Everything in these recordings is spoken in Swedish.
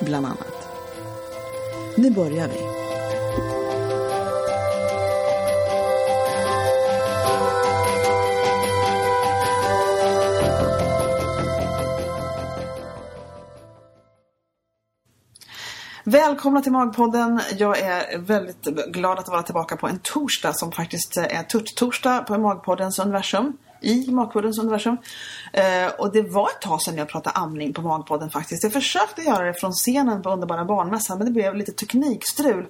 bland annat. Nu börjar vi. Välkomna till Magpodden. Jag är väldigt glad att vara tillbaka på en torsdag som faktiskt är Tutt-torsdag på Magpoddens universum. I Magpoddens universum. Eh, och det var ett tag sedan jag pratade amning på Magpodden faktiskt. Jag försökte göra det från scenen på Underbara Barnmässan men det blev lite teknikstrul.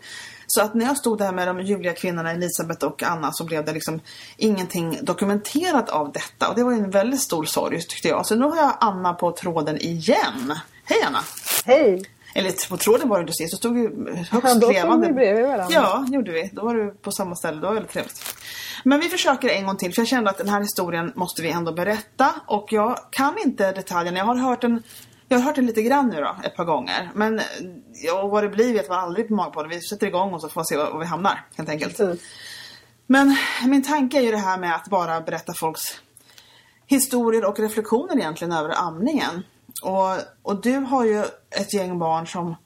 Så att när jag stod där med de ljuvliga kvinnorna Elisabeth och Anna så blev det liksom ingenting dokumenterat av detta. Och det var en väldigt stor sorg tyckte jag. Så nu har jag Anna på tråden igen. Hej Anna! Hej! Eller på tråden var du inte sist, så stod ju högst Ja, då stod vi bredvid varandra. Ja, gjorde vi. Då var du på samma ställe. Det var väldigt trevligt. Men vi försöker en gång till för jag kände att den här historien måste vi ändå berätta. Och jag kan inte detaljerna. Jag har hört den, jag har hört den lite grann nu då, ett par gånger. Men ja, vad det blir vet man aldrig på Magpodden. Vi sätter igång och så får vi se var, vi hamnar helt enkelt. Precis. Men min tanke är ju det här med att bara berätta folks historier och reflektioner egentligen över amningen. Och, och du har ju ett gäng barn som,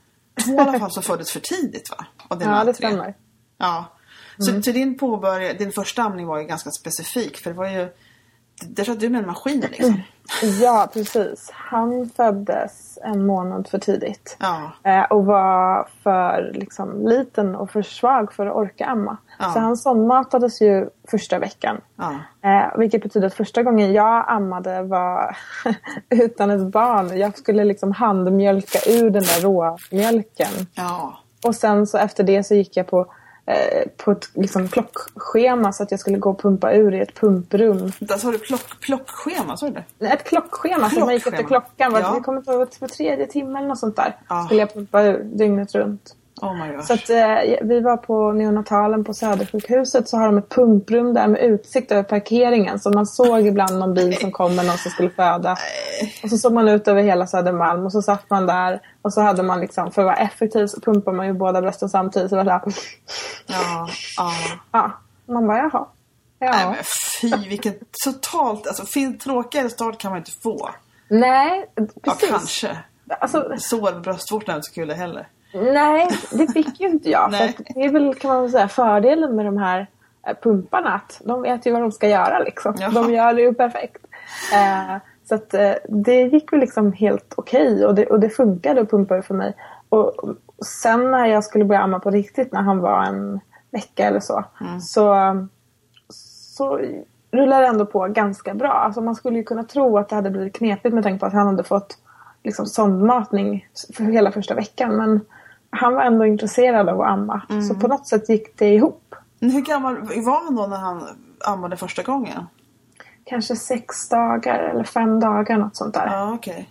två i alla fall som föddes för tidigt va? Ja, det stämmer. Ja. Så, så din påbörja, din första amning var ju ganska specifik för det var ju, där satt du med en maskin liksom. Ja, precis. Han föddes en månad för tidigt. Ja. Eh, och var för liksom, liten och för svag för att orka amma. Ja. Så han sondmatades ju första veckan. Ja. Eh, vilket betyder att första gången jag ammade var utan ett barn. Jag skulle liksom handmjölka ur den där råmjölken. Ja. Och sen så efter det så gick jag på, på ett liksom, klockschema så att jag skulle gå och pumpa ur i ett pumprum. Där sa du plock, plockschema, sa du det? Ett klockschema som man gick efter Klockschema. klockan. Var, Ja. Jag kommer inte ihåg, på tredje timmen eller något sånt där. Ja. Skulle jag pumpa ur dygnet runt. Oh. Så att, eh, vi var på neonatalen på Södersjukhuset så har de ett pumprum där med utsikt över parkeringen. Så man såg ibland någon bil som kom med någon som skulle föda. Och så såg man ut över hela Södermalm och så satt man där. Och så hade man liksom, för att vara effektiv så pumpar man ju båda brösten samtidigt. Så det var så här, Ja, ja. ja. Man bara jaha. Nej Ja. men fy vilken totalt, alltså tråkigare start kan man inte få. Nej, Ja precis. kanske. Alltså, Sår bröstvårtan är inte så kul heller. Nej, det fick ju inte jag. För det är väl kan man säga fördelen med de här eh, pumparna. Att de vet ju vad de ska göra liksom. Jaha. De gör det ju perfekt. Eh, så att eh, det gick väl liksom helt okej och, det, och det funkade att pumpa för mig. Och, och sen när jag skulle börja amma på riktigt när han var en vecka eller så. Så, så rullade det ändå på ganska bra. Alltså man skulle ju kunna tro att det hade blivit knepigt med tanke på att han hade fått liksom sondmatning för hela första veckan. Men han var ändå intresserad av att amma. Så på något sätt gick det ihop. Men hur gammal var han då när han ammade första gången? Kanske sex dagar eller fem dagar något sånt där. Ja okej.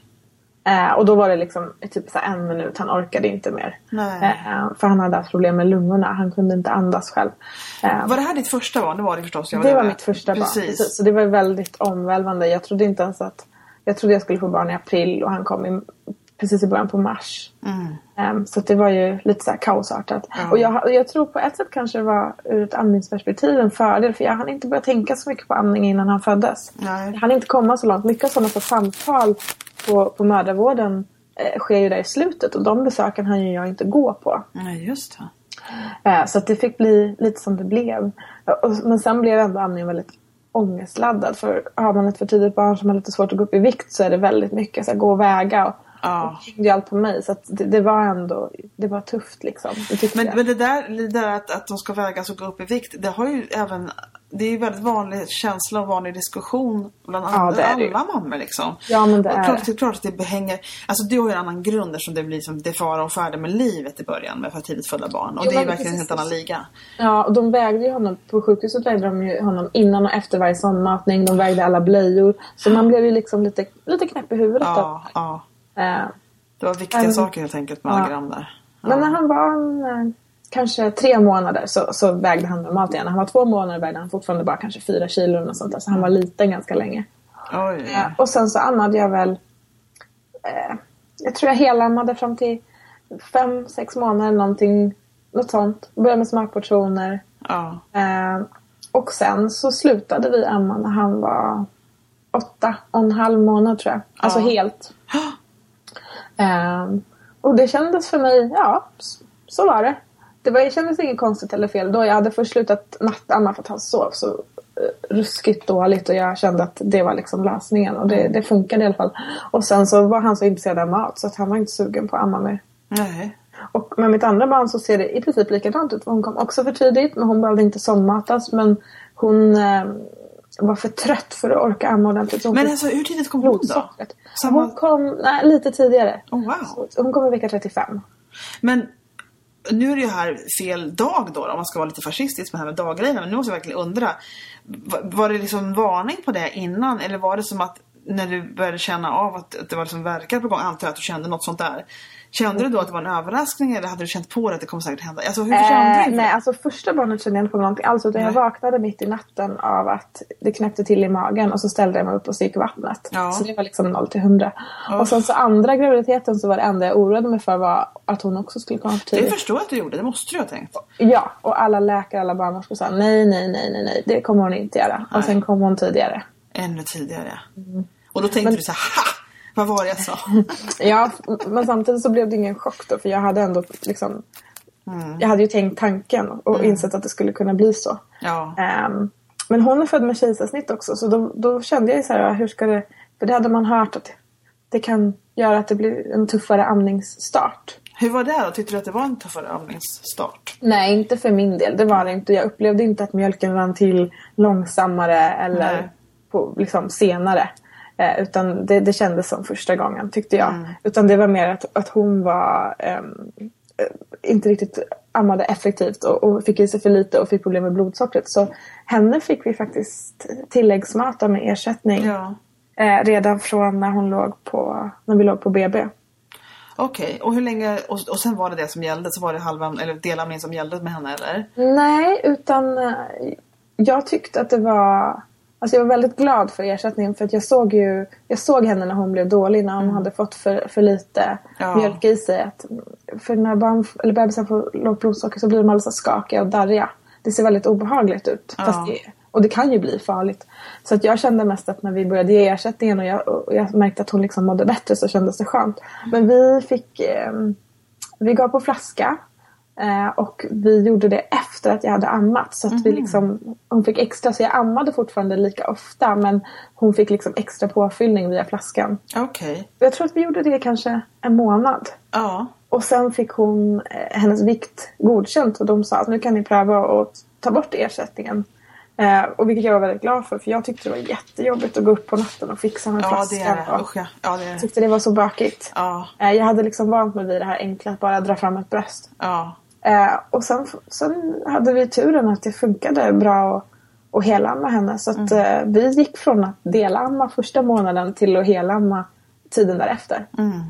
Eh, och då var det liksom typ så en minut, han orkade inte mer. Nej. Eh, för han hade haft problem med lungorna, han kunde inte andas själv. Eh, Var det här ditt första barn? Det var det förstås. Jag det var med. mitt första barn. Precis. Precis. Så det var väldigt omvälvande. Jag trodde inte ens att... Jag trodde jag skulle få barn i april och han kom i, precis i början på mars. Mm. Ehm, så det var ju lite så här kaosartat. Ja. Och jag, och jag tror på ett sätt kanske det var ur ett amningsperspektiv en fördel. För jag hann inte börja tänka så mycket på amning innan han föddes. Nej. Jag hann inte komma så långt. Mycket av sådana så samtal på, på mödravården eh, sker ju där i slutet. Och de besöken hann ju jag inte gå på. Nej just det. Eh, Så det fick bli lite som det blev. Och- Men sen blev ändå amningen väldigt ångestladdad. För har man ett för tidigt barn som har lite svårt att gå upp i vikt så är det väldigt mycket så här, gå och väga. Och, Ja. Det ju allt på mig så det, det, var ändå det var tufft liksom. Det men, men det där, det där att, att de ska vägas och gå upp i vikt, det har ju även det är ju väldigt vanlig känsla och vanlig diskussion bland ja, alla, alla mammor liksom. Ja men det och klart, är det. klart att det hänger, alltså du har ju en annan grund eftersom det blir som det fara och färde med livet i början med för tidigt födda barn. Och jo, det är verkligen en helt annan liga. Ja och de vägde ju honom, på sjukhuset vägde de ju honom innan och efter varje sondmatning. De vägde alla blöjor. Så man blev ju liksom lite, lite knäpp i huvudet. Ja, ja. Uh, det var viktiga um, saker helt enkelt med alla gram där. Ja. Men när han var eh, kanske tre månader så, så vägde han normalt igen. När han var två månader vägde han fortfarande bara kanske fyra kilo och sånt där. Så han var liten ganska länge. Oj, ja. uh, och sen så ammade jag väl uh, jag tror jag helammade fram till fem, sex månader någonting. Något sånt. Började med smakportioner. Ja. och sen så slutade vi amma när han var åtta och en halv månad tror jag. Alltså helt. Um, och det kändes för mig, ja, så var det. Det, var, det kändes inget konstigt eller fel då. Jag hade först slutat nattamma för att han sov så uh, ruskigt dåligt och jag kände att det var liksom lösningen och det, det funkade i alla fall. Och sen så var han så intresserad av mat så att han var inte sugen på att amma mer. Nej. Och med mitt andra barn så ser det i princip likadant ut. Hon kom också för tidigt men hon behövde inte sondmatas men hon eh, var för trött för att orka amma ordentligt. Men alltså hur tidigt kom hon då? Samma... Hon kom nej, lite tidigare. Oh, wow. hon kom i vecka 35. Men nu är det ju här fel dag då, om man ska vara lite fascistisk med det här med daggrejerna. Men nu måste jag verkligen undra. Var det liksom varning på det innan? Eller var det som att när du började känna av att det var liksom verkar på gång, antar jag att du kände något sånt där. Kände du då att det var en överraskning eller hade du känt på det att det kommer säkert hända? Alltså hur eh, kände du? Nej, alltså första barnet kände jag inte på någonting alls utan jag vaknade mitt i natten av att det knäppte till i magen och så ställde jag mig upp och så gick vattnet. Ja. Så det var liksom 0 till 100. Oh. Och sen så andra graviditeten så var det enda jag oroade mig för var att hon också skulle komma för tidigt. Det förstår jag att du gjorde, det måste du ha tänkt. Ja, och alla läkare, alla barnmorskor sa nej, nej, nej, nej, nej, det kommer hon inte göra. Nej. Och sen kom hon tidigare. Ännu tidigare. Mm. Och då tänkte Men... du så här, ha! Vad var det jag sa? ja, men samtidigt så blev det ingen chock då för jag hade ändå liksom mm. Jag hade ju tänkt tanken och mm. insett att det skulle kunna bli så. Ja. Um, men hon är född med kejsarsnitt också så då, då kände jag så här, hur ska det... För det hade man hört att det kan göra att det blir en tuffare amningsstart. Hur var det då? Tyckte du att det var en tuffare amningsstart? Nej, inte för min del. Det var det inte. Jag upplevde inte att mjölken rann till långsammare eller på, liksom, senare. Eh, utan det, det kändes som första gången tyckte jag. Mm. Utan det var mer att, att hon var um, inte riktigt ammade effektivt och, och, fick i sig för lite och fick problem med blodsockret. Så henne fick vi faktiskt tilläggsmata med ersättning. Ja. Eh, redan från när hon låg på, när vi låg på BB. Okej, okay. och hur länge, och, och sen var det det som gällde? Så var det halva, eller delamning som gällde med henne eller? Nej, utan eh, jag tyckte att det var Alltså jag var väldigt glad för ersättningen för att jag såg ju Jag såg henne när hon blev dålig när hon mm. hade fått för, för lite ja. mjölk i sig. Att, för när barn, eller bebisar får lågt blodsocker så blir de alldeles skakiga och darriga. Det ser väldigt obehagligt ut. Ja. Det, och det kan ju bli farligt. Så att jag kände mest att när vi började ge ersättningen och jag, och jag märkte att hon liksom mådde bättre så kändes det skönt. Men vi fick eh, Vi gav på flaska Eh, och vi gjorde det efter att jag hade ammat. Så att mm. vi liksom, hon fick extra, så jag ammade fortfarande lika ofta men hon fick liksom extra påfyllning via flaskan. Okay. Jag tror att vi gjorde det kanske en månad. Ja. Och sen fick hon eh, hennes vikt godkänt och de sa att nu kan ni pröva att ta bort ersättningen. Eh, och vilket jag var väldigt glad för för jag tyckte det var jättejobbigt att gå upp på natten och fixa med ja, flaskan. Det är det. Usch, ja. ja, det är det. tyckte det var så bökigt. Ja. Eh, jag hade liksom vant mig vid det här enkla att bara dra fram ett bröst. Ja. Eh, och sen, sen hade vi turen att det funkade bra att, att helamma henne. Så att, mm. eh, vi gick från att delamma första månaden till att helamma tiden därefter. Mm.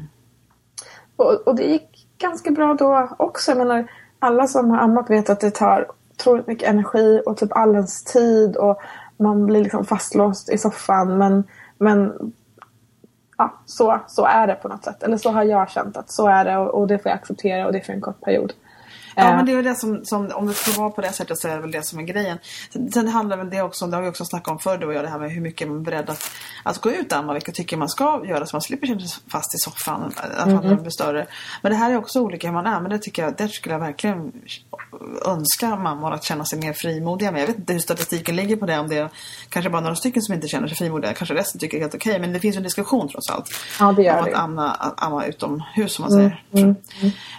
Och, och, det gick ganska bra då också. Jag menar, alla som har ammat vet att det tar otroligt mycket energi och typ all ens tid och man blir liksom fastlåst i soffan. Men, men ja, så, så är det på något sätt. Eller så har jag känt att så är det och, och det får jag acceptera och det är för en kort period. Ja Eh, men det är det som, som om det ska vara på det sättet så är det väl det som är grejen. Sen, sen handlar väl det också om, det har vi också snackat om förr du och jag, det här med hur mycket man är beredd att, att gå ut och amma, vilka tycker man ska göra så man slipper känna sig fast i soffan, i alla fall när man blir större. Men det här är också olika hur man är, men det tycker jag, det skulle jag verkligen önska mammor att känna sig mer frimodiga med. Jag vet inte hur statistiken ligger på det, om det är kanske bara några stycken som inte känner sig frimodiga, kanske resten tycker det är helt okej, men det finns en diskussion trots allt. Ja, det gör om det. att amma, att amma utomhus som man säger.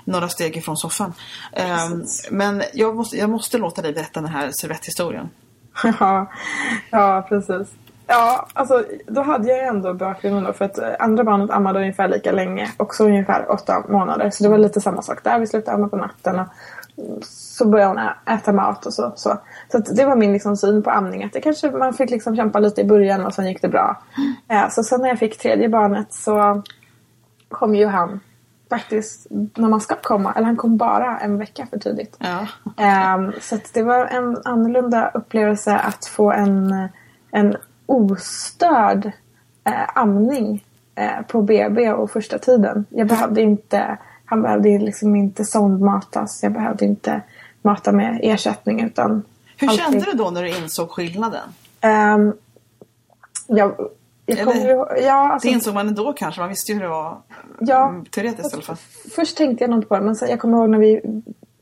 Några steg ifrån soffan. Ehm, men jag måste, jag måste låta dig berätta den här servetthistorien. Ja, ja precis. Ja, alltså då hade jag ändå bakgrunden då för att eh, andra barnet ammade ungefär lika länge, också ungefär åtta månader. Så det var lite samma sak där. Vi slutade amma på natten och mm, så började hon äta mat och så. Så, så det var min liksom syn på amning. Att det kanske, man fick liksom kämpa lite i början och sen gick det bra. Eh, så sen när jag fick tredje barnet så kom ju han faktiskt när man ska komma. Eller han kom bara en vecka för tidigt. Ja. Ehm, så det var en annorlunda upplevelse att få en, en ostörd eh, amning eh, på BB och första tiden. Jag behövde inte, han behövde liksom inte sondmatas. Jag behövde inte mata med ersättning utan Hur allting. kände du då när du insåg skillnaden? Ehm, jag, ju, ja, alltså, Det insåg man ändå kanske, man visste ju hur det var Ja. mm, teoretiskt i alla fall. Först tänkte jag inte på det, men sen, jag kommer ihåg när vi,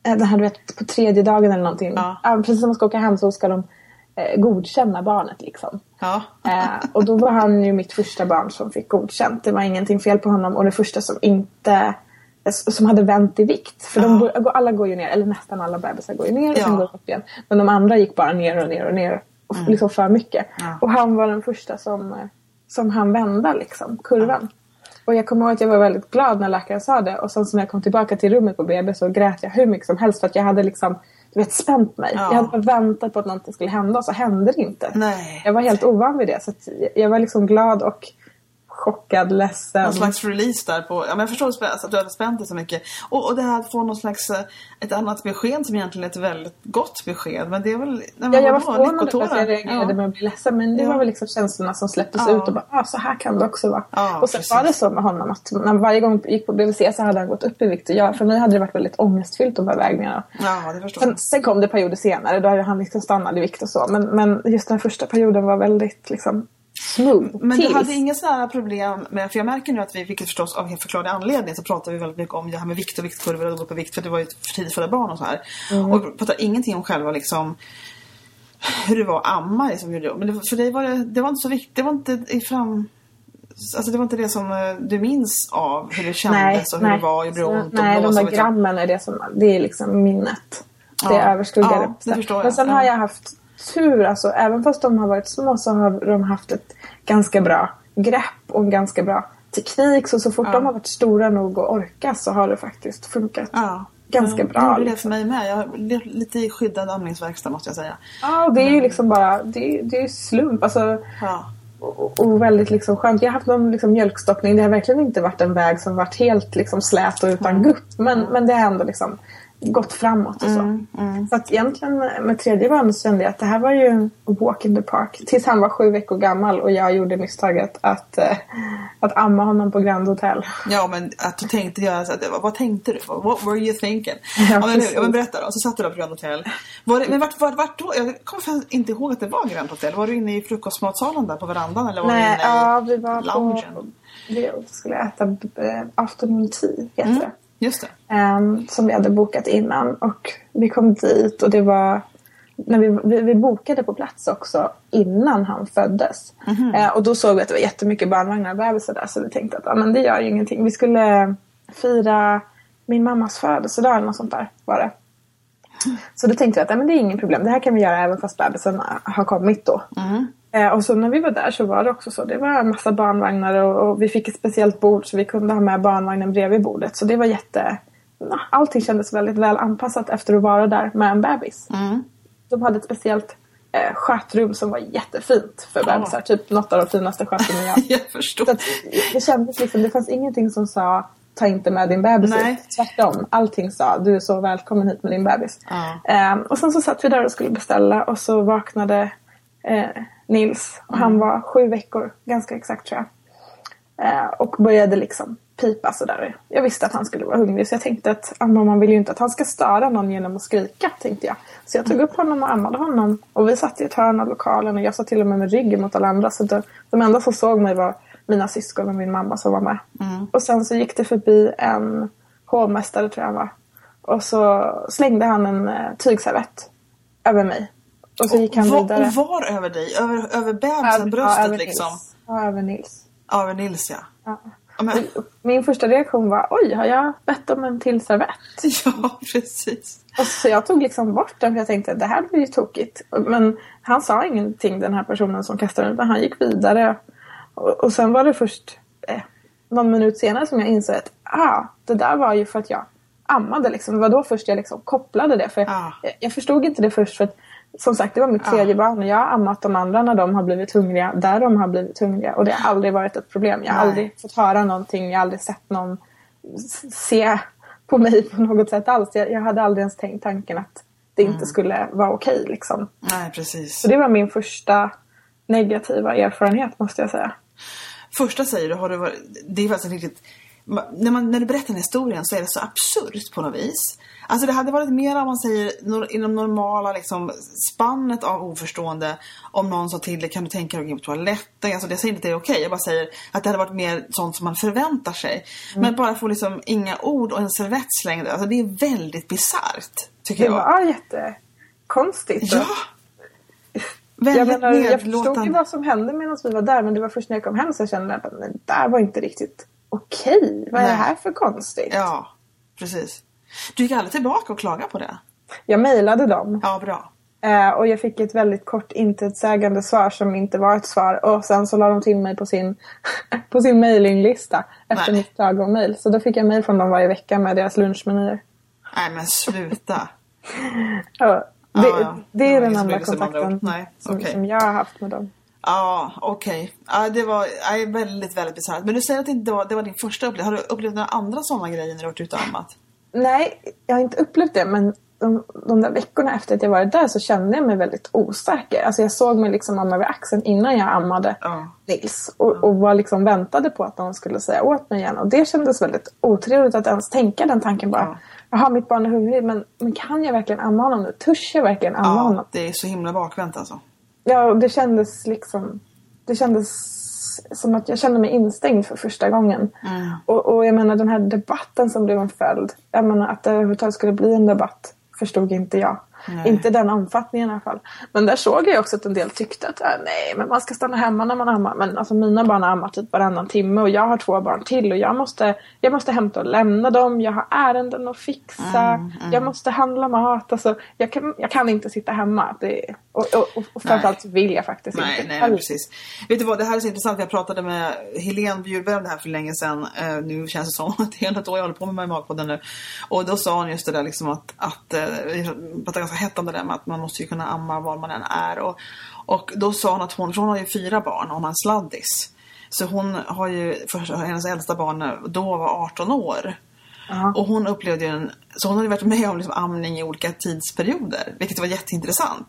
eh, det här du vet, på tredje dagen eller någonting. Ja. precis som man ska åka hem så ska de eh, godkänna barnet liksom. Ja. Eh, och då var han ju mitt första barn som fick godkänt. Det var ingenting fel på honom och det första som inte som hade vänt i vikt. För de, Ja. går- alla går ju ner, eller nästan alla bebisar går ju ner och Ja. sen går upp igen. Men de andra gick bara ner och ner och ner. Och Liksom för mycket. Mm. Ja. Och han var den första som, eh, som han vända liksom, kurvan. Och jag kommer ihåg att jag var väldigt glad när läkaren sa det. Och sen så när jag kom tillbaka till rummet på BB så grät jag hur mycket som helst. För att jag hade liksom, du vet, spänt mig. Ja. Jag hade väntat på att någonting skulle hända och så hände det inte. Nej. Jag var helt ovan vid det. Så jag var liksom glad och chockad, ledsen. Någon slags release där på, ja men jag förstår att du hade spänt dig så mycket. Och, och det här att få någon slags, eh, ett annat besked som egentligen är ett väldigt gott besked. Men det är väl, nej, Ja, jag var förvånad över att jag reagerade med att bli ledsen. Men det Ja. var väl liksom känslorna som släpptes Ja. ut och bara, ah, så här kan det också vara. Ja, och sen precis. var det så med honom att när varje gång jag gick på BVC så hade han gått upp i vikt. Och jag, för mig hade det varit väldigt ångestfyllt de här vägningarna. Ja, det förstår Sen, sen kom det perioder senare då han liksom stannade i vikt och så. Men, men just den första perioden var väldigt liksom smooth. Men du hade inga sådana här problem med, för jag märker nu att vi, vilket förstås av helt förklarlig anledning, så pratar vi väldigt mycket om det här med vikt och viktkurvor och gå upp i vikt för det var ju för tidigt födda barn och så här. Mm. Och pratar ingenting om själva liksom hur det var att amma liksom, hur det, men det, för dig var det, det var inte så viktigt, det var inte i fram Alltså det var inte det som eh, du minns av hur det kändes och hur det var, gjorde ont och Nej, de där grammen är det som, det är liksom minnet. Det Ja. överskuggar Ja, det. Men sen har jag haft tur, alltså även fast de har varit små så har de haft ett ganska bra grepp och en ganska bra teknik. Så så fort Ja. de har varit stora nog att orka så har det faktiskt funkat. Ja. Ganska bra, Det gjorde det liksom. för mig med. Jag lite i skyddad amningsverkstad måste jag säga. Ja, och det är ju liksom bara, det, är- det är slump. Alltså, Ja. och, och väldigt liksom skönt. Jag har haft någon liksom mjölkstockning. Det har verkligen inte varit en väg som varit helt liksom slät och utan gupp. Men, men det har ändå liksom gått framåt och så. Mm, mm. Så att egentligen med tredje barnet kände jag att det här var ju walk in the park. Tills han var sju veckor gammal och jag gjorde misstaget att, eh, att amma honom på Grand Hotel. Ja men att du tänkte göra så att, vad, tänkte du? What were you thinking? Ja, Ja, men, ja, men berätta då. Så satt du där på Grand Hotel. Var det, men vart, vart, vart då? Jag kommer inte ihåg att det var Grand Hotel. Var du inne i frukostmatsalen där på verandan eller var Nej, du inne i ja, vi var loungen? på... Vi skulle äta eh, afternoon tea, heter Mm. det. Just det. Ehm, som vi hade bokat innan. Och vi kom dit och det var... När vi, vi, vi bokade på plats också innan han föddes. Mhm. Eh, och då såg vi att det var jättemycket barnvagnar och bebisar där. Så vi tänkte att ja, men det gör ju ingenting. Vi skulle fira min mammas födelsedag eller något sånt där var det. Så då tänkte vi att ja, men det är ingen problem. Det här kan vi göra även fast bebisen har kommit då. Mm. Eh, och så när vi var där så var det också så. Det var en massa barnvagnar och, och vi fick ett speciellt bord så vi kunde ha med barnvagnen bredvid bordet. Så det var jätte... Allting kändes väldigt väl anpassat efter att vara där med en bebis. Mm. De hade ett speciellt eh, skötrum som var jättefint för Ja. bebisar. Typ något av de finaste skötrummen jag Jag förstår. att det kändes liksom, det fanns ingenting som sa ta inte med din bebis Nej. ut. Tvärtom, allting sa du är så välkommen hit med din bebis. Ja. Ehm, och sen så satt vi där och skulle beställa och så vaknade eh, Nils och Mm. han var sju veckor, ganska exakt tror jag. Eh, och började liksom pipa sådär. Jag visste att han skulle vara hungrig så jag tänkte att ah, man vill ju inte att han ska störa någon genom att skrika tänkte jag. Så jag tog upp honom och ammade honom och vi satt i ett hörn av lokalen och jag satt till och med med ryggen mot alla andra så de, de enda som såg mig var mina syskon och min mamma som var med. Mm. Och sen så gick det förbi en hovmästare tror jag han var. Och så slängde han en eh, tygservett över mig. Och så gick han vidare. och var över dig? Över, över bebisen, bröstet ja, över liksom? Nils. Ja, över Nils. Ja, över Nils ja. Ja. Men, Min första reaktion var oj, har jag bett om en till servett? ja precis. Och så jag tog liksom bort den för jag tänkte det här blir ju tokigt. Men han sa ingenting den här personen som kastade den utan han gick vidare. Och, och sen var det först eh, någon minut senare som jag insåg att ah, det där var ju för att jag ammade. Liksom. Det var då först jag liksom kopplade det. För Ah. jag, jag förstod inte det först för att som sagt det var mitt tredje barn och jag har ammat de andra när de har blivit hungriga där de har blivit hungriga. Och det har aldrig varit ett problem. Jag har Nej. aldrig fått höra någonting, jag har aldrig sett någon se på mig på något sätt alls. Jag, jag hade aldrig ens tänkt tanken att det inte Mm. skulle vara okej. liksom. Nej, precis. Så det var min första negativa erfarenhet måste jag säga. Första säger du, har du varit, det är faktiskt riktigt... När, man, när du berättar den historien så är det så absurt på något vis. Alltså det hade varit mer om man säger inom normala liksom, spannet av oförstående om någon sa till dig, kan du tänka dig att gå in på toaletten? Alltså jag säger inte att det är okej, jag bara säger att det hade varit mer sånt som man förväntar sig. Men bara få liksom inga ord och en servett slängd, alltså det är väldigt bisarrt. Tycker Det jag. var jättekonstigt. Ja! jag, Väldigt menar, jag förstod ju vad som hände medan vi var där men det var först när jag kom hem så jag kände att det där var inte riktigt okej. Vad är det här för konstigt? Ja, precis. Du gick aldrig tillbaka och klagade på det? Jag mejlade dem Ja, bra. eh, och jag fick ett väldigt kort intetsägande svar som inte var ett svar och sen så la de till mig på sin, på sin mailinglista efter Nej. mitt klagomail. Så då fick jag mejl från dem varje vecka med deras lunchmenyer. Nej men sluta. Ja, det, ja. det Det är den enda kontakten som, okej. som jag har haft med dem. Ja, okej. Ja, det var ja, väldigt, väldigt bisarrt. Men du säger att det inte var, det var din första upplevelse. Har du upplevt några andra sådana grejer när du varit ute och ammat? Nej, jag har inte upplevt det men de, de där veckorna efter att jag varit där så kände jag mig väldigt osäker. Alltså jag såg mig liksom amma över axeln innan jag ammade Ja. Nils. Och, och var liksom väntade på att någon skulle säga åt mig igen. Och det kändes väldigt otrevligt att ens tänka den tanken bara. Ja. Jaha, mitt barn är hungrig men, men kan jag verkligen amma honom nu? Törs jag verkligen amma honom? Ja, det är så himla bakvänt alltså. Ja, det kändes liksom... Det kändes som att jag kände mig instängd för första gången. Mm. Och, och jag menar den här debatten som blev en följd. Jag menar att det överhuvudtaget skulle bli en debatt förstod inte jag. Nej. Inte den omfattningen i alla fall. Men där såg jag också att en del tyckte att äh, nej, men man ska stanna hemma när man ammar. Men alltså mina barn har ammat typ varannan timme och jag har två barn till och jag måste, jag måste hämta och lämna dem. Jag har ärenden att fixa. Mm, Jag måste handla mat. Alltså, jag, kan, jag kan inte sitta hemma. Det, och, och, och, framförallt vill jag faktiskt Nej, inte. nej, nej, precis. Vet du vad, det här är så intressant. Jag pratade med Helene Bjurberg om det här för länge sedan. Eh, nu känns det som att det är ett år jag håller på med mig i magpodden nu. Och då sa hon just det där liksom att, att eh, vi pratade ganska hett om det där med att man måste ju kunna amma var man än är. Och, och då sa hon att hon, för hon har ju fyra barn och hon har en sladdis. Så hon har ju, för hennes äldsta barn då var 18 år. Ja. Och hon upplevde ju en, så hon hade varit med om liksom amning i olika tidsperioder, vilket var jätteintressant.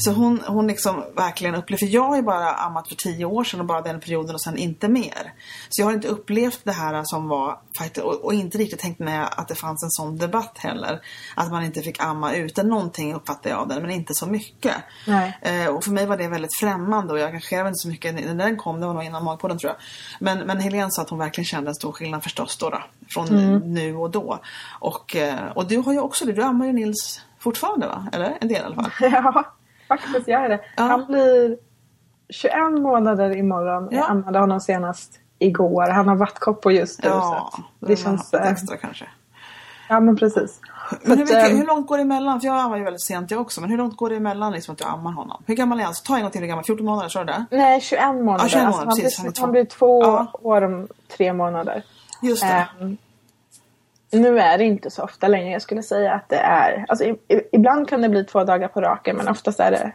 Så hon, hon liksom verkligen upplevde, för jag har ju bara ammat för tio år sedan och bara den perioden och sen inte mer. Så jag har inte upplevt det här som var, och, och inte riktigt tänkt med att det fanns en sån debatt heller. Att man inte fick amma ute, någonting uppfattade jag av den, men inte så mycket. Eh, och för mig var det väldigt främmande och jag engagerade mig inte så mycket när den kom, det var nog innan magpodden tror jag. Men, men Helene sa att hon verkligen kände en stor skillnad förstås då, då från nu och då. Och, eh, och du har ju också det, du ammar ju Nils fortfarande va? Eller? En del i alla fall. Ja, faktiskt jag det. Ja. Han blir 21 månader imorgon. Ja. Jag ammade honom senast igår. Han har vattkoppor just nu. Ja, så det känns eh, extra kanske. Ja, men precis. Men hur, mycket, eh, hur långt går det emellan? För jag ammar ju väldigt sent jag också. Men hur långt går det emellan liksom att du ammar honom? Hur gammal är han? Så ta en gång till hur gammal. 14 månader, sa du det? Nej, 21 månader. 21 Alltså, månader, han, precis, han är blir, två. han blir två år om tre månader. Just det. Ehm, nu är det inte så ofta längre. Jag skulle säga att det är... Alltså, i, i, ibland kan det bli två dagar på raken men oftast är det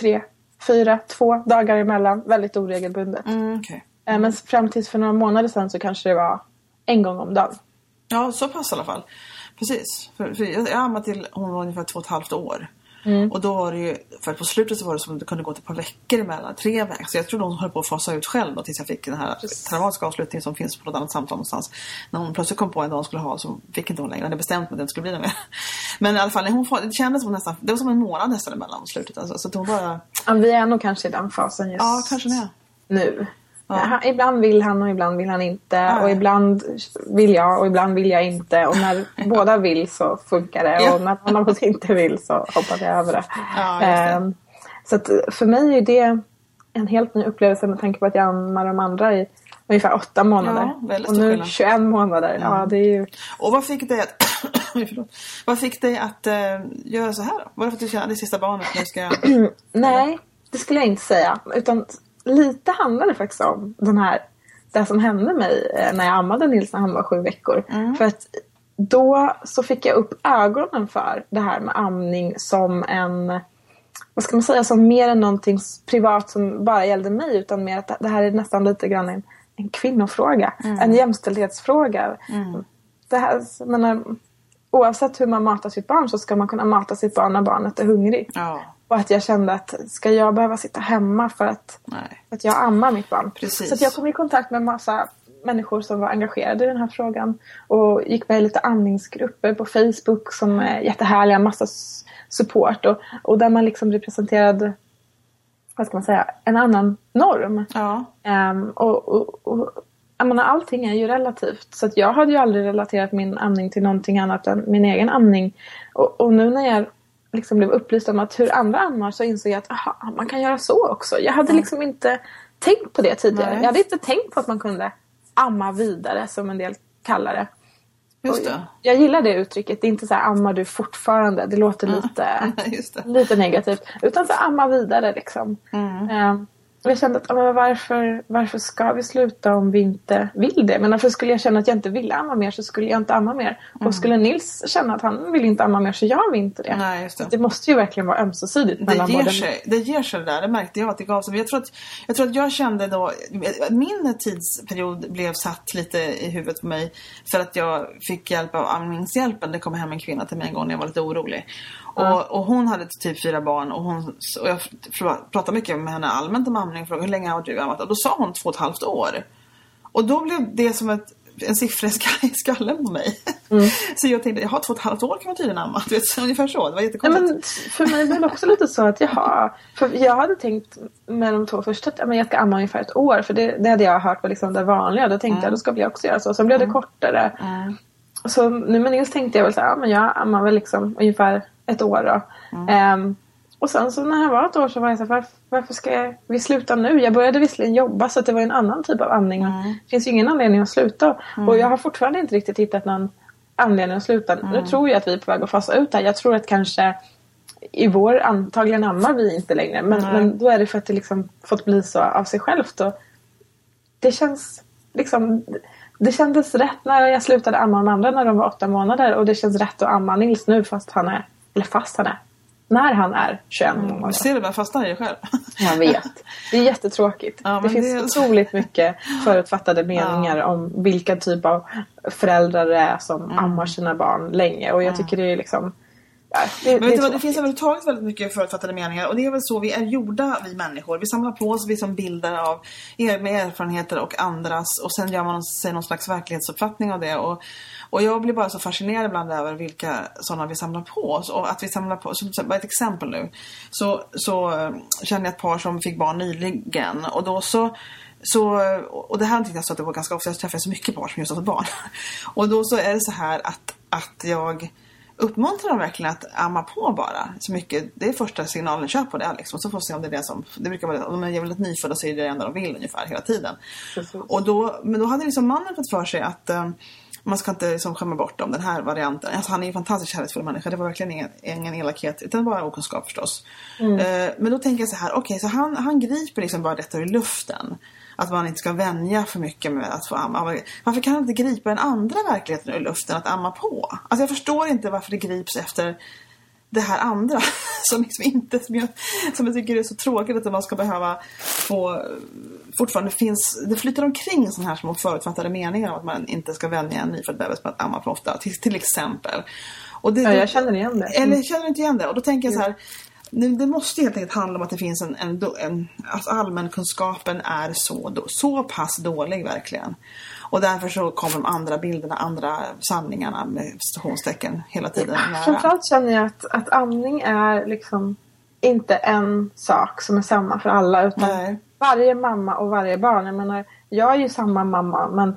tre, fyra, två dagar emellan. Väldigt oregelbundet. Mm, okej. Eh, Men fram tills för några månader sedan så kanske det var en gång om dagen. Ja, så pass i alla fall. Precis. För, för jag jag ammade till hon var ungefär två och ett halvt år. Mm. Och då var det ju, för på slutet så var det som att det kunde gå ett par veckor emellan, tre veckor. Så jag tror hon höll på att fasa ut själv då tills jag fick den här traumatiska avslutningen som finns på något annat samtal någonstans. När hon plötsligt kom på en dag hon skulle ha så fick inte hon längre. Hon hade bestämt mig att det inte skulle bli det mer. Men i alla fall, hon, det kändes som nästan, det var som en månad nästan emellan slutet. Alltså, så hon bara... Ja, vi är nog kanske i den fasen just ja, kanske det. nu. Ja. ibland vill han och ibland vill han inte. Ja. Och ibland vill jag och ibland vill jag inte. Och när båda vill så funkar det. Ja. Och när någon av oss inte vill så hoppar vi över det. det. Um, så för mig är det en helt ny upplevelse med tanke på att jag ammar de andra i ungefär åtta månader. och nu 21 månader. Ja. det är ju... Och vad fick dig att, vad fick dig att uh, göra så här då? Var det för att du kände det sista barnet nu ska... Nej, det skulle jag inte säga. Utan lite handlar det faktiskt om den här, det som hände mig eh, när jag ammade Nils när han var sju veckor. Mm. För att då så fick jag upp ögonen för det här med amning som en vad ska man säga, som mer än någonting privat som bara gällde mig utan mer att det här är nästan lite grann en, en kvinnofråga. Mm. En jämställdhetsfråga. Mm. Det här, menar, oavsett hur man matar sitt barn så ska man kunna mata sitt barn när barnet är hungrig. Ja. Och att jag kände att ska jag behöva sitta hemma för att, för att jag ammar mitt barn? Precis. Så jag kom i kontakt med massa människor som var engagerade i den här frågan. Och gick med i lite andningsgrupper på Facebook som är jättehärliga, massa support. Och, och där man liksom representerade vad ska man säga, en annan norm. Ja. Um, och, och, och jag menar, allting är ju relativt. Så att jag hade ju aldrig relaterat min amning till någonting annat än min egen amning. Och, och nu när jag liksom blev upplyst om att hur andra ammar så insåg jag att aha, man kan göra så också. Jag hade liksom inte tänkt på det tidigare. Nej. Jag hade inte tänkt på att man kunde amma vidare som en del kallar det. Just det. Jag, jag gillar det uttrycket. Det är inte så här ammar du fortfarande. Det låter lite, lite negativt. Utan så amma vidare liksom. Mm. Um, jag kände att men varför, varför ska vi sluta om vi inte vill det? Men varför skulle jag känna att jag inte ville amma mer så skulle jag inte amma mer. Mm. Och skulle Nils känna att han vill inte amma mer så gör vi inte det. Nej, det. det. måste ju verkligen vara ömsesidigt. Det ger, sig, det ger sig det där. Det märkte jag att det gav sig. Jag tror att jag, tror att jag kände då, min tidsperiod blev satt lite i huvudet på mig för att jag fick hjälp av amningshjälpen. Det kom hem en kvinna till mig en gång när jag var lite orolig. Och, och, hon hade typ fyra barn och, hon, och jag pratade mycket med henne allmänt om amning och frågade hur länge har du ammat? Och då sa hon två och ett halvt år. Och då blev det som ett, en siffra i skallen på mig. Mm. Så jag tänkte, jaha två och ett halvt år kan man tydligen amma. Du vet, ungefär så. Det var jättekonstigt. Men för mig blev det också lite så att jaha. För jag hade tänkt med de två första att jag ska amma ungefär ett år. För det, det hade jag hört var liksom det vanliga. Då tänkte mm. jag då ska vi också göra så. Sen blev det mm. kortare. Mm. Så nu med Nils tänkte jag väl så här, ja, men jag ammar väl liksom ungefär ett år då. Mm. Um, och sen så när han var ett år så var jag så här, varför, varför ska vi sluta nu? Jag började visserligen jobba så det var en annan typ av andning. Mm. Det finns ju ingen anledning att sluta. Mm. Och jag har fortfarande inte riktigt hittat någon anledning att sluta. Mm. Nu tror jag att vi är på väg att fasa ut det här. Jag tror att kanske i vår, antagligen ammar vi inte längre. Men, men då är det för att det liksom fått bli så av sig självt. Och det känns liksom det kändes rätt när jag slutade amma de andra när de var åtta månader och det känns rätt att amma Nils nu fast han är, eller fast han är, när han är 21 mm, månader. Ser du vad fast han är själv? Jag vet. Det är jättetråkigt. Ja, det finns det... otroligt mycket förutfattade meningar ja. om vilka typ av föräldrar det är som mm. ammar sina barn länge och jag tycker det är liksom det, men vet du vad, det finns överhuvudtaget väldigt mycket förutfattade meningar och det är väl så vi är gjorda, vi människor. Vi samlar på oss vi som bilder av med erfarenheter och andras och sen gör man sig någon slags verklighetsuppfattning av det. Och, och jag blir bara så fascinerad ibland över vilka sådana vi samlar på oss. Och att vi samlar på oss, som ett exempel nu, så, så eh, känner jag ett par som fick barn nyligen och då så så, och det här tyckte jag så att det var ganska ofta, jag träffar så mycket par som just har fått barn. Och då så är det så här att, att jag uppmuntrar dem verkligen att amma på bara så mycket. Det är första signalen, kör på det liksom. Så får vi se om det är det som, det brukar vara, om de är väldigt nyfödda så är det det enda de vill ungefär hela tiden. Och då, men då hade liksom mannen fått för sig att um, man ska inte liksom skämma bort dem, den här varianten. Alltså, han är ju en fantastiskt kärleksfull människa. Det var verkligen ingen, ingen elakhet utan bara okunskap förstås. Mm. Uh, men då tänker jag så här, okej okay, så han, han griper liksom bara detta ur luften att man inte ska vänja för mycket med att få amma. Varför kan han inte gripa den andra verkligheten ur luften att amma på? Alltså jag förstår inte varför det grips efter det här andra som liksom inte, som jag, som jag tycker är så tråkigt att man ska behöva få fortfarande finns, det flyter omkring sådana här små förutfattade meningar om att man inte ska vänja en nyfödd bebis på att amma för ofta, till, till exempel. Och det, Ja, jag känner igen det. Eller känner du inte igen det? Och då tänker jag så här. Det, det måste helt enkelt handla om att det finns en, en, en alltså allmänkunskapen är så, så pass dålig verkligen. Och därför så kommer de andra bilderna, andra sanningarna med citationstecken hela tiden nära. Framförallt känner jag att, att amning är liksom inte en sak som är samma för alla. Utan Nej. varje mamma och varje barn. Jag menar, jag är ju samma mamma men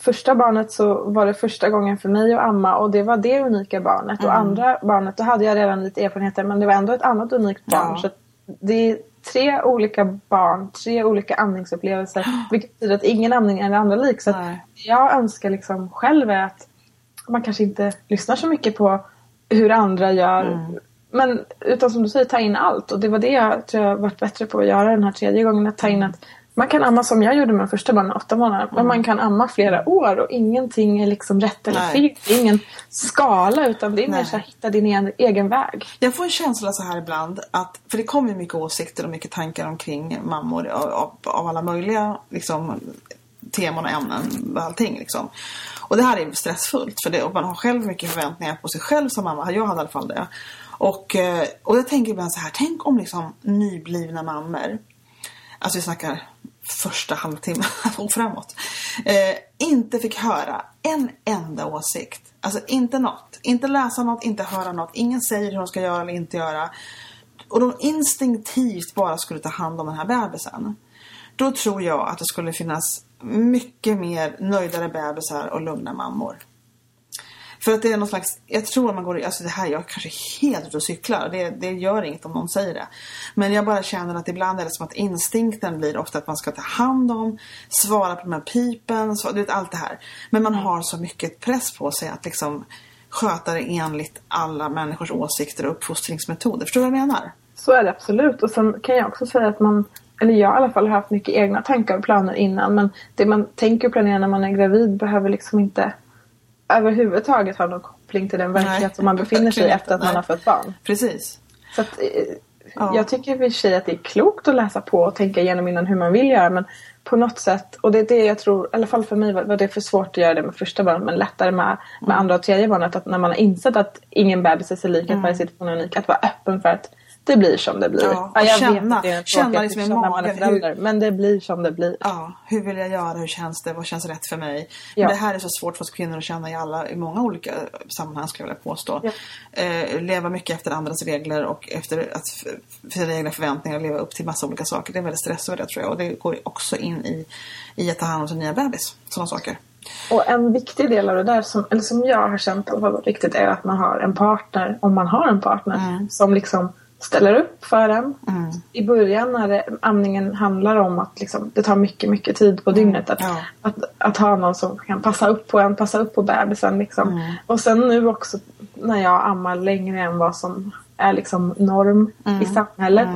första barnet så var det första gången för mig att amma och det var det unika barnet. Mm. Och andra barnet, då hade jag redan lite erfarenheter men det var ändå ett annat unikt barn. Ja. Så det är tre olika barn, tre olika amningsupplevelser. Vilket betyder att ingen amning är den andra lik. Så jag önskar liksom själv är att man kanske inte lyssnar så mycket på hur andra gör. Mm. Men utan som du säger, ta in allt. Och det var det jag tror jag varit bättre på att göra den här tredje gången. Att ta in att man kan amma som jag gjorde med första barnen, åtta månader. Men man kan amma flera år och ingenting är liksom rätt eller fel. Det är ingen skala utan det är mer så här, hitta din egen, egen väg. Jag får en känsla så här ibland att, för det kommer mycket åsikter och mycket tankar omkring mammor av, av, alla möjliga liksom, teman och ämnen och allting liksom. Och det här är stressfullt för det, och man har själv mycket förväntningar på sig själv som mamma. Jag hade i alla fall det. Och, eh, och jag tänker ibland så här, tänk om liksom nyblivna mammor, alltså vi snackar första halvtimmen och framåt, eh, inte fick höra en enda åsikt. Alltså inte något. Inte läsa något, inte höra något. Ingen säger hur de ska göra eller inte göra. Och de instinktivt bara skulle ta hand om den här bebisen. Då tror jag att det skulle finnas mycket mer nöjdare bebisar och lugna mammor. För att det är någon slags, jag tror att man går, alltså det här, jag kanske är helt ute och cyklar. Det, det gör inget om någon säger det. Men jag bara känner att ibland är det som att instinkten blir ofta att man ska ta hand om, svara på de här pipen, svara, du vet allt det här. Men man har så mycket press på sig att liksom sköta det enligt alla människors åsikter och uppfostringsmetoder. Förstår du vad jag menar? Så är det absolut. Och sen kan jag också säga att man, eller jag i alla fall har haft mycket egna tankar och planer innan. Men det man tänker och planerar när man är gravid behöver liksom inte överhuvudtaget ha någon koppling till den verklighet Nej, som man befinner sig i efter att inte. man Nej. har fött barn. Precis. Så att, eh, Ja. Jag tycker i och för sig att det är klokt att läsa på och tänka igenom innan hur man vill göra. Men på något sätt, och det är det jag tror, i alla fall för mig var, var det för svårt att göra det med första barnet men lättare med, med Mm. andra och tredje barnet. Att när man har insett att ingen bebis är sig lik, att varje situation är unik, att vara öppen för att det blir som det blir. Ja, och jag känna- vet att känna liksom i är magen förälder, men det blir som det blir. Ja, hur vill jag göra? Hur känns det? Vad känns rätt för mig? Ja. Men det här är så svårt för oss kvinnor att känna i alla, i många olika sammanhang skulle jag vilja påstå. Ja. Eh, leva mycket efter andras regler och efter att sina egna förväntningar och leva upp till massa olika saker. Det är väldigt stress över det tror jag. Och det går också in i, i att ta hand om sin nya bebis. Sådana saker. Och en viktig del av det där, som, eller som jag har känt har varit viktigt, är att man har en partner, om man har en partner, Mm. som liksom ställer upp för en. I början när det, amningen handlar om att liksom, det tar mycket, mycket tid på dygnet. Att, Mm. Ja. att, att ha någon som kan passa upp på en, passa upp på bebisen. Liksom. Mm. Och sen nu också när jag ammar längre än vad som är liksom norm Mm. i samhället.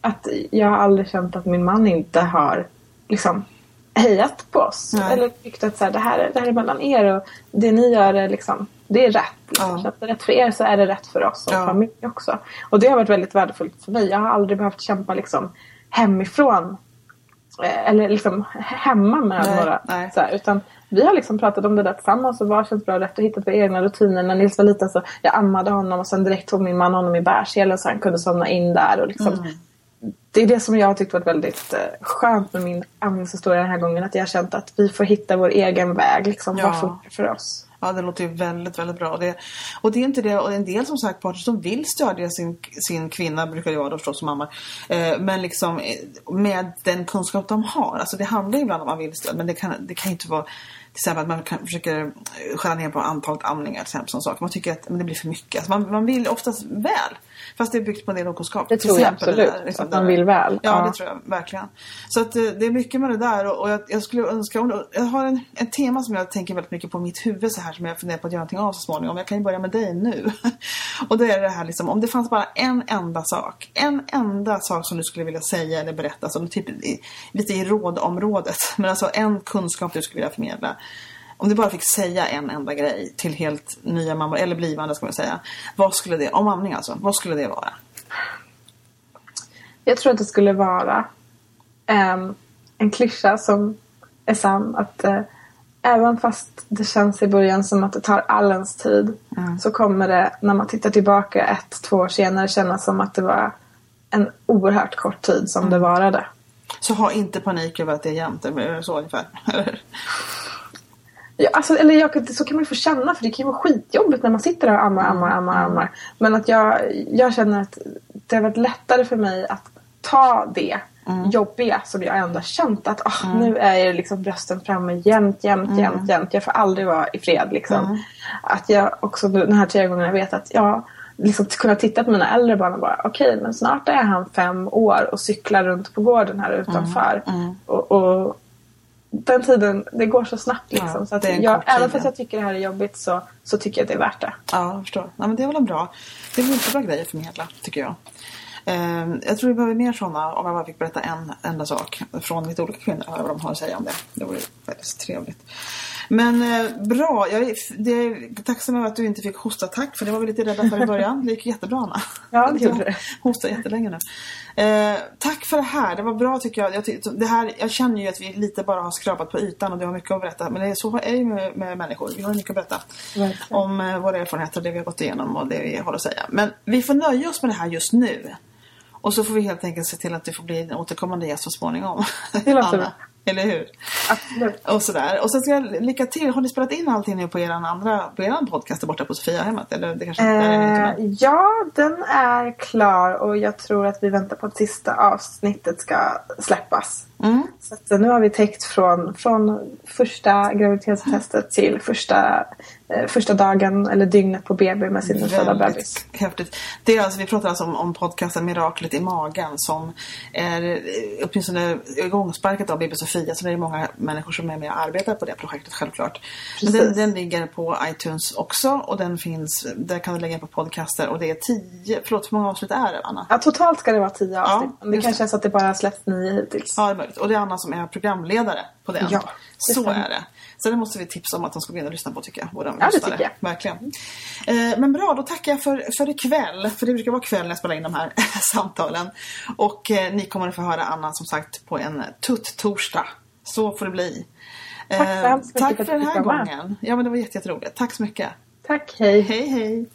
Att jag har aldrig känt att min man inte har liksom hejat på oss. Nej. Eller tyckt att så här, det, här, är- det här är mellan er och det ni gör är liksom, det är rätt. Liksom. Ja. Så att det rätt för er så är det rätt för oss och Ja. familj också. Och det har varit väldigt värdefullt för mig. Jag har aldrig behövt kämpa liksom hemifrån. eh, Eller liksom hemma med Nej, några. nej. Så här, utan vi har liksom pratat om det där tillsammans och vad känns bra och rätt och hittat våra egna rutiner. När Nils var liten så jag ammade honom och sen direkt tog min man honom i bärselen så han kunde somna in där. Och liksom, Mm. Det är det som jag har tyckt varit väldigt eh, skönt med min amningshistoria den här gången. Att jag har känt att vi får hitta vår egen väg. Liksom, Ja. Vad funkar för oss? Ja, det låter ju väldigt, väldigt bra. Det, och det är inte det, och en del som sagt partners som vill stödja sin, sin kvinna, brukar jag då förstås som mamma. Eh, men liksom eh, med den kunskap de har. Alltså det handlar ju ibland om att man vill stöd, men det kan, det kan ju inte vara till exempel att man kan, försöker skära ner på antalet amningar till exempel. Sån sak. Man tycker att men det blir för mycket. Alltså man, man vill oftast väl. Fast det är byggt på en del okunskap. Det tror jag exempel absolut, där, liksom att man vill väl. Ja, Ja. det tror jag verkligen. Så att eh, det är mycket med det där och, och jag, jag skulle önska, om, jag har en, en tema som jag tänker väldigt mycket på i mitt huvud så här som jag funderar på att göra någonting av så småningom. Jag kan ju börja med dig nu. och det är det här liksom, om det fanns bara en enda sak, en enda sak som du skulle vilja säga eller berätta, som typ i, lite i rådområdet, men alltså en kunskap du skulle vilja förmedla. Om du bara fick säga en enda grej till helt nya mammor, eller blivande ska man säga. Vad skulle det, om amning alltså, vad skulle det vara? Jag tror att det skulle vara ehm, en klyscha som är sann. Att eh, även fast det känns i början som att det tar all ens tid Mm. så kommer det när man tittar tillbaka ett, två år senare kännas som att det var en oerhört kort tid som det varade. Så ha inte panik över att det är jämnt, eller så ungefär. Ja, alltså, eller jag, så kan man ju få känna för det kan ju vara skitjobbigt när man sitter där och ammar, ammar, ammar, ammar. Men att jag, jag känner att det har varit lättare för mig att ta det jobbiga som jag ändå har känt att ah, nu är ju liksom brösten framme jämt, jämt, jämt, jämt. Jag får aldrig vara i fred liksom. Att jag också den här tre gångerna vet att jag liksom kunna titta på mina äldre barn och bara okej men snart är han fem år och cyklar runt på gården här utanför. Och, och den tiden, det går så snabbt liksom. Ja, så att en jag, även fast ja. jag tycker det här är jobbigt så, så tycker jag att det är värt det. Ja, jag förstår. Ja, men det är väl en bra. Det är inte bra grejer att förmedla, tycker jag. Ehm, jag tror vi behöver mer sådana, om jag bara fick berätta en enda sak från lite olika kvinnor, vad de har att säga om det. Det vore väldigt trevligt. Men eh, bra, jag är, det är tacksam över att du inte fick hostattack, för det var vi lite rädda för i början. Det gick jättebra Anna. Ja, det gjorde det. Hostar jättelänge nu. Eh, tack för det här, det var bra tycker jag. Jag, det här. jag känner ju att vi lite bara har skrapat på ytan och du har mycket att berätta. Men det är, så är det med, med människor, vi har mycket att berätta. Verkligen. Om eh, våra erfarenheter, det vi har gått igenom och det vi har att säga. Men vi får nöja oss med det här just nu. Och så får vi helt enkelt se till att du får bli en återkommande gäst så småningom. Det låter bra. Eller hur? Absolut. Och sådär. Och sen ska jag lycka till. Har ni spelat in allting nu på er andra på er podcast borta på Sofiahemmet? Eller det kanske inte är Eh, ja, den är klar och jag tror att vi väntar på att sista avsnittet ska släppas. Mm. Så nu har vi täckt från, från första graviditetstestet till första, eh, första dagen eller dygnet på BB med sin nyfödda bebis. Häftigt. Det är alltså, vi pratar alltså om, om podcasten Miraklet i magen som är åtminstone igångsparkat av BB Sofia. Så det är många människor som är med och arbetar på det projektet självklart. Men den, Precis. den ligger på iTunes också och den finns, där kan du lägga in på podcaster och det är tio, förlåt hur många avsnitt är det Anna? Ja, totalt ska det vara tio avsnitt. Men det kanske är så att det bara släppts nio hittills. Ja, möjligt. Och det är Anna som är programledare på den. Ja, det Så är det. Så det måste vi tipsa om att de ska gå in och lyssna på tycker jag. Våra Ja, det tycker jag. Verkligen. Eh, men bra, då tackar jag för, för ikväll. För det brukar vara kväll när jag spelar in de här samtalen. Och eh, ni kommer att få höra Anna som sagt på en tutt-torsdag. Så får det bli. Eh, Tack så hemskt mycket tack för den här gången. Ja, men det var jätte- jätteroligt. Tack så mycket. Tack, hej. Hej, hej.